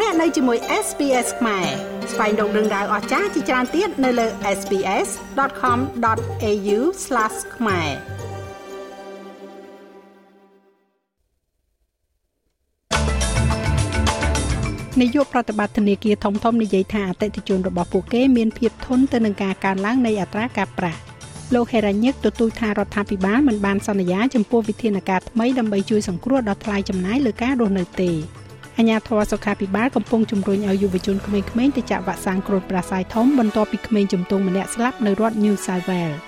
លោកអ្នកនៅជាមួយ SPS ខ្មែរស្វែងរកដឹងដៅអស្ចារ្យជាច្រើនទៀតនៅលើ SPS.com.au/ ខ្មែរនាយកប្រតិបត្តិធនាគារធំៗនិយាយថាអតិថិជនរបស់ពួកគេមានភាពធន់ទៅនឹងការកើនឡើងនៃអត្រាការប្រាក់លោកហេរ៉ាញឹកទទូចថារដ្ឋាភិបាលមិនបានសន្យាចំពោះវិធានការថ្មីដើម្បីជួយសង្គ្រោះដល់ថ្លៃចំណាយលើការរស់នៅទេ អាជ្ញាធរសុខាភិបាលកំពុងជំរុញឲ្យយុវជនក្មេងៗទៅចាក់វ៉ាក់សាំងគ្រុនផ្ដាសាយធំបន្ទាប់ពីក្មេងជំទង់ម្នាក់ស្លាប់នៅរដ្ឋ New South Wales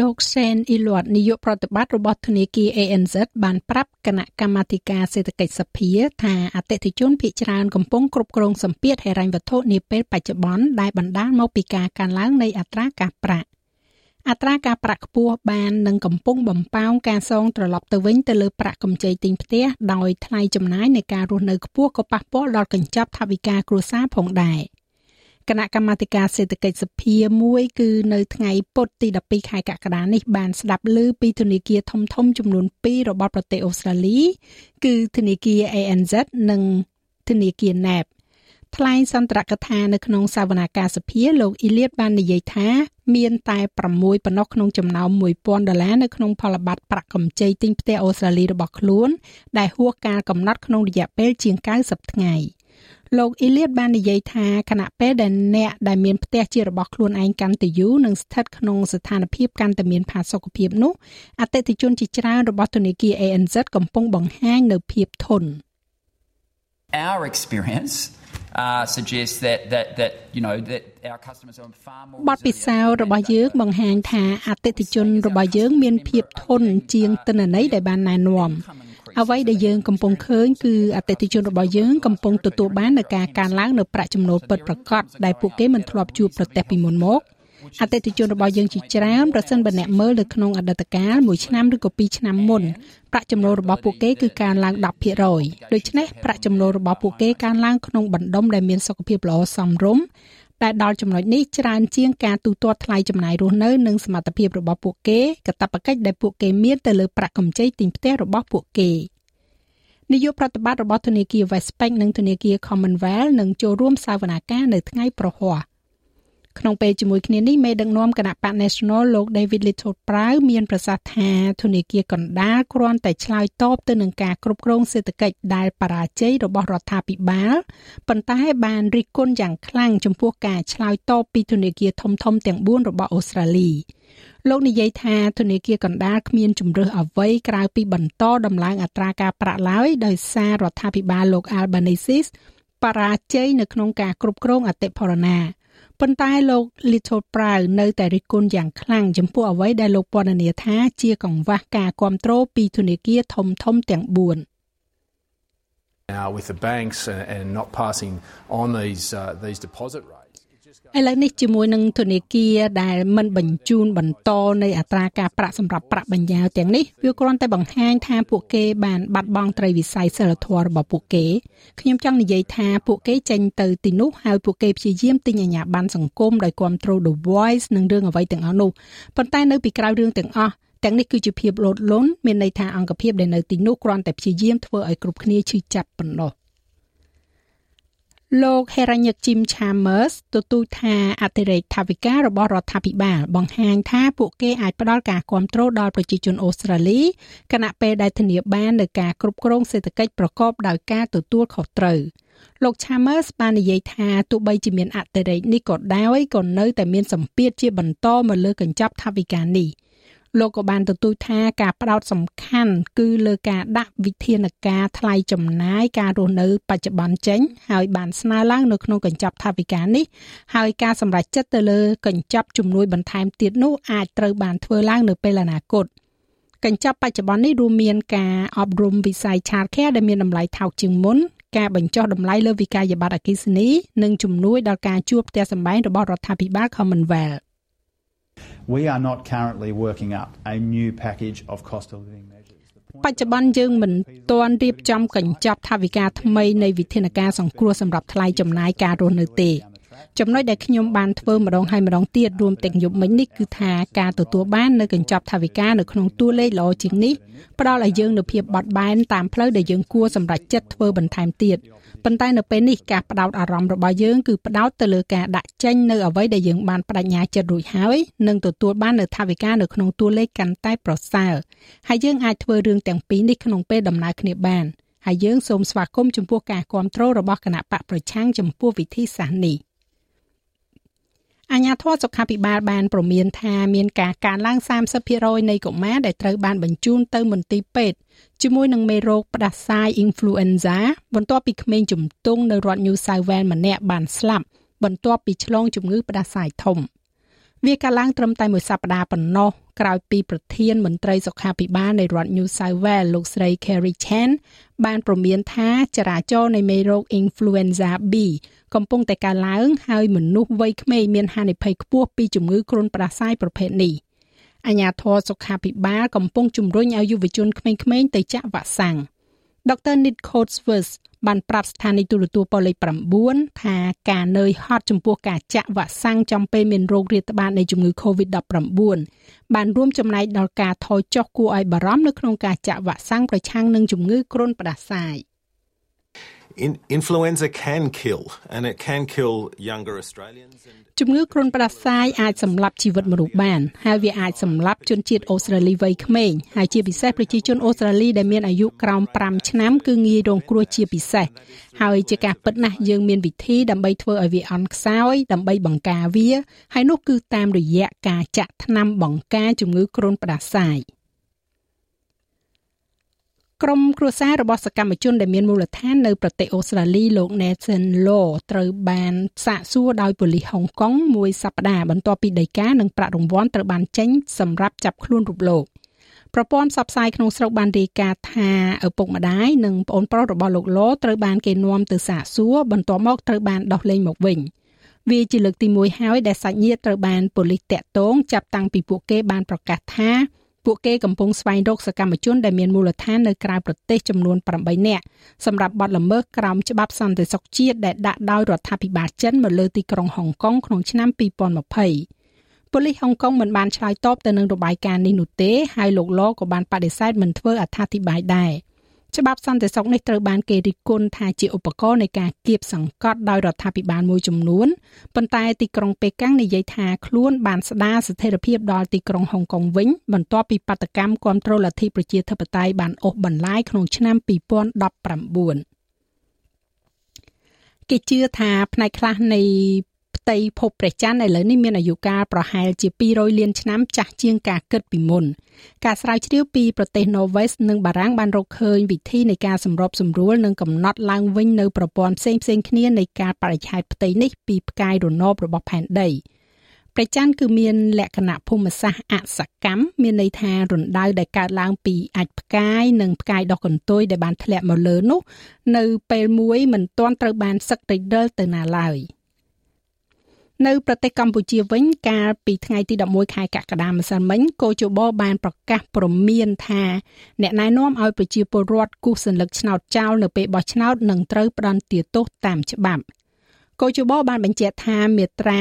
លោកសេនអ៊ីលវ៉ាត់នាយកប្រតិបត្តិរបស់ធនាគារ ANZ បានប្រាប់គណៈកម្មាធិការសេដ្ឋកិច្ចសភាថាអតិថិជនភាគច្រើនកំពុងគ្រប់គ្រងសម្ពាធហិរញ្ញវត្ថុនាពេលបច្ចុប្បន្នដែលបណ្ដាលមកពីការកើនឡើងនៃអត្រាការប្រាក់ អត្រាការប្រាក់ខ្ពស់បាននឹងកំពុងបំផោងការសងត្រឡប់ទៅវិញទៅលើប្រាក់កម្ចីទិញផ្ទះដោយថ្លៃចំណាយនៃការរស់នៅខ្ពស់ក៏ប៉ះពាល់ដល់កញ្ចប់ថវិកាគ្រួសារផងដែរគណៈកម្មាធិការសេដ្ឋកិច្ចសភាមួយគឺនៅថ្ងៃពុធទី12ខែកក្កដានេះបានស្ដាប់ឮពីធនាគារធំធំចំនួន2របស់ប្រទេសអូស្ត្រាលី គឺធនាគារ ANZ និងធនាគារ NAB ថ្លែងសន្ទរកថានៅក្នុងសវនាការសភាលោកអ៊ីលៀតបាននិយាយថាមានតែ6ប៉ុណ្ណោះក្នុងចំណោម1000ដុល្លារនៅក្នុងផលប័ត្រប្រាក់កម្ចីទិញផ្ទះអូស្ត្រាលីរបស់ខ្លួន ដែលហួសការកំណត់ក្នុងរយៈពេលជាង90ថ្ងៃលោកអ៊ីលៀតបាននិយាយថាគណៈពេលដែលអ្នកដែលមានផ្ទះជារបស់ខ្លួនឯងកាន់តែយូរនិងស្ថិតក្នុងស្ថានភាពកាន់តែមានផាសុកភាពនោះអតិថិជនជាច្រើនរបស់ធនាគារ ANZ កំពុងបង្ហាញនៅភាពធន់ Our experience uh suggests that that that you know that our customers are far more បទពិសោធន៍របស់យើងបង្ហាញថាអតិថិជនរបស់យើងមានភាពធន់ជាងទិន្នន័យដែលបានណែនាំអ្វីដែលយើងកំពុងឃើញគឺអតិថិជនរបស់យើងកំពុងទទួលបាននូវការកើនឡើងនៅប្រាក់ចំណូលពិតប្រាកដដែលពួកគេមិនធ្លាប់ជួបប្រទះពីមុនមក អតិថិជនរបស់យើងជាច្រើនប្រសិនបើអ្នកមើលនៅក្នុងអតីតកាលមួយឆ្នាំឬក៏ពីរឆ្នាំមុនប្រាក់ចំណូលរបស់ពួកគេគឺកើនឡើង10%ដូច្នេះប្រាក់ចំណូលរបស់ពួកគេកើនឡើងក្នុងបណ្ដុំដែលមានសុខភាពល្អសមរម្យតែដល់ចំណុចនេះច្រើនជាងការទូទាត់ថ្លៃចំណាយរស់នៅនិងសមត្ថភាពរបស់ពួកគេកាតព្វកិច្ចដែលពួកគេមានទៅលើប្រាក់កម្ចីទិញផ្ទះរបស់ពួកគេនាយកប្រតិបត្តិរបស់ធនាគារ Westpac និងធនាគារ Commonwealth នឹងចូលរួមសវនាការនៅថ្ងៃប្រហ័ស ក្នុងពេលជាមួយគ្នានេះមេដឹកនាំគណៈបក National លោក David Little Prau មានប្រសាសន៍ថាធនាគារកណ្ដាលគ្រាន់តែឆ្លើយតបទៅនឹងការគ្រប់គ្រងសេដ្ឋកិច្ចដែលបរាជ័យរបស់រដ្ឋាភិបាលប៉ុន្តែបានរិះគន់យ៉ាងខ្លាំងចំពោះការឆ្លើយតបពីធនាគារធំៗទាំង4របស់អូស្ត្រាលីលោកនិយាយថាធនាគារកណ្ដាលគ្មានជំរើសអ្វីក្រៅពីបន្តដំឡើងអត្រាការប្រាក់ឡើយដោយសាររដ្ឋាភិបាលលោក Albanese បរាជ័យនៅក្នុងការគ្រប់គ្រងអតិផរណា ប៉ុន្តែលោក Little Proud នៅតែរិះគន់យ៉ាងខ្លាំងចំពោះអ្វីដែលលោកពណ៌នាថាជាកង្វះការគ្រប់គ្រងពីធនាគារធំធំទាំង4 Now with the banks and, and not passing on these uh, these deposit rates ឥឡូវនេះជាមួយនឹងធនាគារដែលមិនបញ្ជូនបន្តនៃអត្រាការប្រាក់សម្រាប់ប្រាក់បញ្ញើទាំងនេះវាគ្រាន់តែបង្ហាញថាពួកគេបានបាត់បង់ត្រីវិស័យសិលធម៌របស់ពួកគេខ្ញុំចង់និយាយថាពួកគេចេញទៅទីនោះហើយពួកគេព្យាយាមទិញអាជ្ញាប័ណ្ណសង្គមដោយគ្រប់គ្រង The Voice និងរឿងអ្វីទាំងអស់នោះប៉ុន្តែនៅពីក្រៅរឿងទាំងអស់ទាំងនេះគឺជាភាពលោតលន់មានន័យថាអង្គភាពដែលនៅទីនោះគ្រាន់តែព្យាយាមធ្វើឲ្យគ្រប់គ្នាឈឺចាប់ប៉ុណ្ណោះ លោក Heranyck Jim Chambers ទទូចថាអតិរេកថាវិការរបស់រដ្ឋាភិបាល បង្ហាញថាពួកគេអាចផ្ដល់ការគ្រប់គ្រងដល់ប្រជាជនអូស្ត្រាលីគណៈពេលដែលធានាបាននូវការគ្រប់គ្រងសេដ្ឋកិច្ចប្រកបដោយការទទួលខុសត្រូវលោក Chambers បាននិយាយថាទោះបីជាមានអតិរេកនេះក៏ដោយក៏នៅតែមានសម្ពាធជាបន្តមកលើកញ្ចប់ថវិកានេះ។ លោកក៏បានទទូចថាការផ្ដោតសំខាន់គឺលើការដាក់វិធានការថ្លៃចំណាយការរស់នៅបច្ចុប្បន្នចេញ ហើយបានស្នើឡើងនៅក្នុងកញ្ចប់ថវិកានេះហើយការសម្រេចចិត្តទៅលើកញ្ចប់ជំនួយបន្ថែមទៀតនោះអាចត្រូវបានធ្វើឡើងនៅពេលអនាគតកញ្ចប់បច្ចុប្បន្ននេះរួមមានការអប់រំវិស័យ Childcare ដែលមានតម្លៃថោកជាងមុនការបញ្ចុះតម្លៃលើវិក័យប័ត្រអគ្គិសនីនិងជំនួយដល់ការជួលផ្ទះសម្បែងរបស់រដ្ឋាភិបាល Commonwealth We are not currently working up a new package of cost of living measures. បច្ចុប្បន្នយើងមិនទាន់រៀបចំកញ្ចប់ថវិកាថ្មីនៃវិធានការសង្គ្រោះសម្រាប់ថ្លៃចំណាយការរស់នៅទេ ចំណុចដែលខ្ញុំបានធ្វើម្ដងហើយម្ដងទៀតរួមទាំងយប់មិញនេះគឺថាការទទួលបាននៅកញ្ចប់ថវិកានៅក្នុងតួលេខល្អជាងនេះផ្ដល់ឲ្យយើងនូវភាពបត់បែនតាមផ្លូវដែលយើងគួរសម្រេចចិត្តធ្វើបន្ថែមទៀតប៉ុន្តែនៅពេលនេះការផ្ដោតអារម្មណ៍របស់យើងគឺផ្ដោតទៅលើការដាក់ចេញនៅអ្វីដែលយើងបានបដិញ្ញាចិត្តរួចហើយនិងទទួលបាននៅថវិកានៅក្នុងតួលេខកាន់តែប្រសើរហើយយើងអាចធ្វើរឿងទាំងពីរនេះក្នុងពេលដំណើរគ្នាបានហើយយើងសូមស្វាគមន៍ចំពោះការគ្រប់គ្រងរបស់គណៈបកប្រឆាំងចំពោះវិធីសាស្ត្រនេះ។ អាជ្ញាធរសុខាភិបាលបានព្រមានថាមានការកើនឡើង30%នៃកុមារដែលត្រូវបានបញ្ជូនទៅមន្ទីរពេទ្យជាមួយនឹងមេរោគផ្ដាសាយ influenza បន្ទាប់ពីក្មេងជំទង់នៅរដ្ឋ New South Wales ម្នាក់បានស្លាប់បន្ទាប់ពីឆ្លងជំងឺផ្ដាសាយធំ។វាកាលឡើងត្រឹមតែមួយសប្តាហ៍ប៉ុណ្ណោះក្រោយពីប្រធានមន្ត្រីសុខាភិបាលនៃរដ្ឋ New South Wales លោកស្រី Kerry Chan បានព្រមានថាចរាចរណ៍នៃមេរោគ Influenza B កំពុងតែកើនឡើងហើយមនុស្សវ័យក្មេងមានហានិភ័យខ្ពស់ពីជំងឺគ្រុនផ្ដាសាយប្រភេទនេះអាជ្ញាធរសុខាភិបាលកំពុងជំរុញឲ្យយុវជនក្មេងៗទៅចាក់វ៉ាក់សាំង Dr. Nick Coatsworth បានប្រាប់ស្ថានីយទូរទស្សន៍ប៉ូលេខ9ថាការនឿយហត់ចំពោះការចាក់វ៉ាក់សាំងចំពេលមានរោគរាតត្បាតនៃជំងឺ Covid-19 បានរួមចំណែកដល់ការថយចុះគួរឲ្យបារម្ភនៅក្នុងការចាក់វ៉ាក់សាំងប្រឆាំងនឹងជំងឺគ្រុនផ្ដាសាយ។ In, influenza can kill and it can kill younger Australians and ជំងឺគ្រុនផ្ដាសាយអាចសម្លាប់ជីវិតមនុស្សបានហើយវាអាចសម្លាប់ជនជាតិអូស្ត្រាលីវ័យក្មេងហើយជាពិសេសប្រជាជនអូស្ត្រាលីដែលមានអាយុក្រោម5ឆ្នាំគឺងាយរងគ្រោះជាពិសេសហើយជាការពិតណាស់យើងមានវិធីដើម្បីធ្វើឲ្យវាអន់ខ្សោយដើម្បីបង្ការវាហើយនោះគឺតាមរយៈការចាក់ថ្នាំបង្ការជំងឺគ្រុនផ្ដាសាយ។ ក្រុមគ្រួសាររបស់សកម្មជនដែលមានមូលដ្ឋាននៅប្រទេសអូស្ត្រាលីលោក Nathan Law ត្រូវបានសាកសួរដោយប៉ូលីសហុងកុងមួយសប្តាហ៍បន្ទាប់ពីដីកានិងប្រាក់រង្វាន់ត្រូវបានចេញសម្រាប់ចាប់ខ្លួនរូបលោកប្រព័ន្ធផ្សព្វផ្សាយក្នុងស្រុកបានរាយការណ៍ថាឪពុកម្ដាយនិងប្អូនប្រុសរបស់លោកឡូត្រូវបានគេនាំទៅសាកសួរបន្ទាប់មកត្រូវបានដោះលែងមកវិញវាជាលើកទី1ហើយដែលសាច់ញាតិត្រូវបានប៉ូលីសតាក់ទងចាប់តាំងពីពួកគេបានប្រកាសថា ពួកគេកំពុងស្វែងរកសកម្មជនដែលមានមូលដ្ឋាននៅក្រៅប្រទេសចំនួន8នាក់សម្រាប់បទល្មើសក្រោមច្បាប់សន្តិសុខជាតិដែលដាក់ដោយរដ្ឋាភិបាលចិនមកលើទីក្រុងហុងកុងក្នុងឆ្នាំ2020ប៉ូលីសហុងកុងមិនបានឆ្លើយតបទៅនឹងរបាយការណ៍នេះនោះទេហើយលោកឡក៏បានបដិសេធមិនធ្វើអត្ថាធិប្បាយដែរ។ ច្បាប់សន្តិសុខនេះត្រូវបានគេរិះគន់ថាជាឧបករណ៍នៃការគៀបសង្កត់ដោយរដ្ឋាភិបាលមួយចំនួនប៉ុន្តែទីក្រុងប៉េកាំងនិយាយថាខ្លួនបានស្ដារស្ថិរភាពដល់ទីក្រុងហុងកុងវិញបន្ទាប់ពីបាតកម្មគ្រប់គ្រងលទ្ធិប្រជាធិបតេយ្យបានអូសបន្លាយក្នុងឆ្នាំ2019គេជឿថាផ្នែកខ្លះនៃ ផ្ទៃភពព្រះច័ន្ទឥឡូវនេះមានអាយុកាលប្រហែលជា200លានឆ្នាំចាស់ជាងការគិតពីមុនការស្រាវជ្រាវពីប្រទេស Norway និងបារាំងបានរកឃើញវិធីនៃការសម្របសម្រួលនិងកំណត់ឡើងវិញនៅប្រព័ន្ធផ្សេងៗគ្នានៃការបរិច្ឆេទផ្ទៃនេះពីផ្កាយរណបរបស់ផែនដីព្រះច័ន្ទគឺមានលក្ខណៈភូមិសាស្ត្រអសកម្មមានន័យថារណ្ដៅដែលកើតឡើងពីអាចផ្កាយនិងផ្កាយដុះកន្ទុយដែលបានធ្លាក់មកលើនោះ នៅពេលមួយមិនទាន់ត្រូវបានសឹករិចរិលទៅណាឡើយ។ នៅប្រទេសកម្ពុជាវិញកាលពីថ្ងៃទី11ខែកក្កដាម្សិលមិញកោជបបានប្រកាសព្រមានថាអ្នកណែនាំឲ្យប្រជាពលរដ្ឋគូសសញ្ញកឆ្នោតចោលនៅពេលបោះឆ្នោតនឹងត្រូវផ្ដន់ទាទោសតាមច្បាប់កោជបបានបញ្ជាក់ថាមាត្រា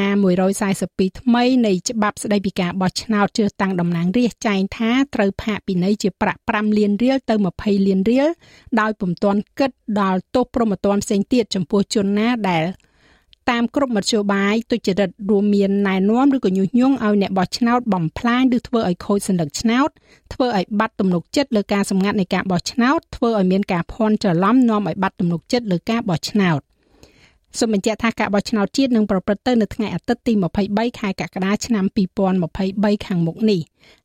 142ថ្មីនៃច្បាប់ស្ដីពីការបោះឆ្នោតជ្រើសតាំងតំណាងរាស្ត្រចែងថាត្រូវផាកពិន័យជាប្រាក់5លានរៀលទៅ20លានរៀលដោយពុំទាន់គិតដល់ទោសប្រមទ័នផ្សេងទៀតចំពោះជនណាដែល តាមគ្រប់មធ្យោបាយទុច្ចរិតរួមមានណែនាំឬក៏ញុះញង់ឲ្យអ្នកបោះឆ្នោតបំផ្លាញឬធ្វើឲ្យខូចសន្លឹកឆ្នោតធ្វើឲ្យបាត់ទំនុកចិត្តលើការសម្ងាត់នៃការបោះឆ្នោតធ្វើឲ្យមានការភ័ន្តច្រឡំនាំឲ្យបាត់ទំនុកចិត្តលើការបោះឆ្នោត សូមបញ្ជាក់ថាការបោះឆ្នោតជាតិនឹងប្រព្រឹត្តទៅនៅថ្ងៃអាទិត្យទី23ខែកក្កដាឆ្នាំ2023ខាងមុខនេះ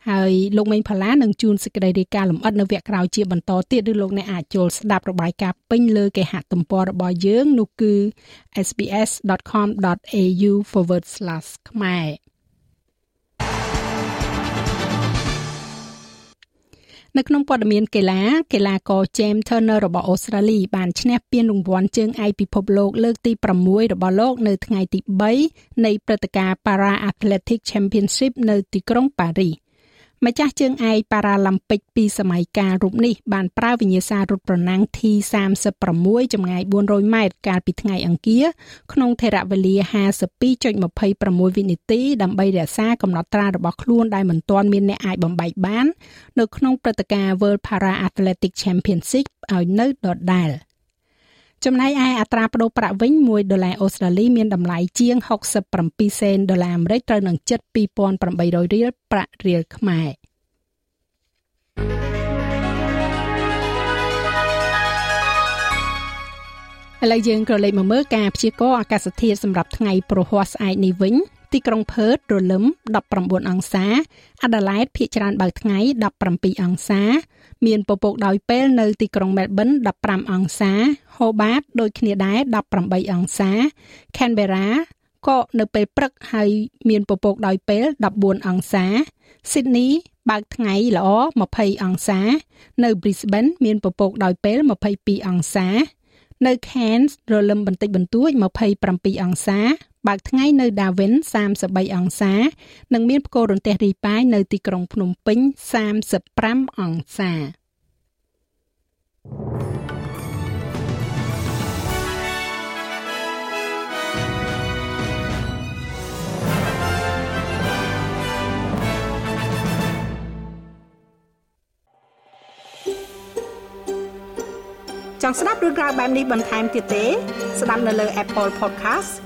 ហើយលោកមេងផល្លានឹងជួនសេចក្តីរាយការណ៍លម្អិតនៅវគ្គក្រោយជាបន្តទៀតឬលោកអ្នកអាចចូលស្ដាប់របាយការណ៍ពេញលើគេហទំព័ររបស់យើងនោះគឺ sbs.com.au/ ខ្មែរ នៅក្នុងព័ត៌មានកីឡាកីឡាករ James Turner របស់អូស្ត្រាលីបានឈ្នះពានរង្វាន់ជើងឯកពិភពលោកលើកទី6របស់លោកនៅថ្ងៃទី3នៃព្រឹត្តិការណ៍ Para Athletic Championship នៅទីក្រុងប៉ារីស ម្ចាស់ជើងឯកប៉ារ៉ាឡ িম্প ិកពីសម័យកាលរូបនេះបានប្រើវិញ្ញាសារត់ប្រណាំង T36 ចម្ងាយ400ម៉ែត្រកាលពីថ្ងៃអង្គារក្នុងថេរវេលា52.26វិនាទីដើម្បីរក្សាកំណត់ត្រារបស់ខ្លួនដែលមិនទាន់មានអ្នកអាចបំបែកបាន នៅក្នុងព្រឹត្តិការណ៍ World Para Athletic Championship ឲ្យនៅដដែល។ ចំណែកឯអត្រាប្តូរប្រាក់វិញ1ដុល្លារអូស្ត្រាលីមានតម្លៃជាង67សេនដុល្លារអាមេរិកត្រូវនឹងជិត2800រៀលប្រាក់រៀលខ្មែរឥឡូវយើងក៏លេខមកមើលការព្យាករណ៍អាកាសធាតុសម្រាប់ថ្ងៃប្រហ័សស្អែកនេះវិញ ទីក្រុងផឺតរលឹម19អង្សាអាដាលេដភាគច្រើនបើកថ្ងៃ17អង្សា មានពពកដោយពេលនៅទីក្រុងមែលប៊ន15អង្សាហូបាតដូចគ្នាដែរ18អង្សា Canberra ក៏នៅពេលព្រឹកហើយមានពពកដោយពេល14អង្សា Sydney បើកថ្ងៃល្អ20អង្សា នៅ Brisbane មានពពកដោយពេល22អង្សា នៅ Cairns រលឹមបន្តិចបន្តួច27អង្សា បើកថ្ងៃនៅ Darwin 33អង្សា និងមានផ្គររន្ទះរីប៉ាយនៅទីក្រុងភ្នំពេញ35អង្សាចង់ស្ដាប់រឿងរ៉ាវបែបនេះបន្ថែមទៀតទេ ស្ដាប់នៅលើ Apple Podcast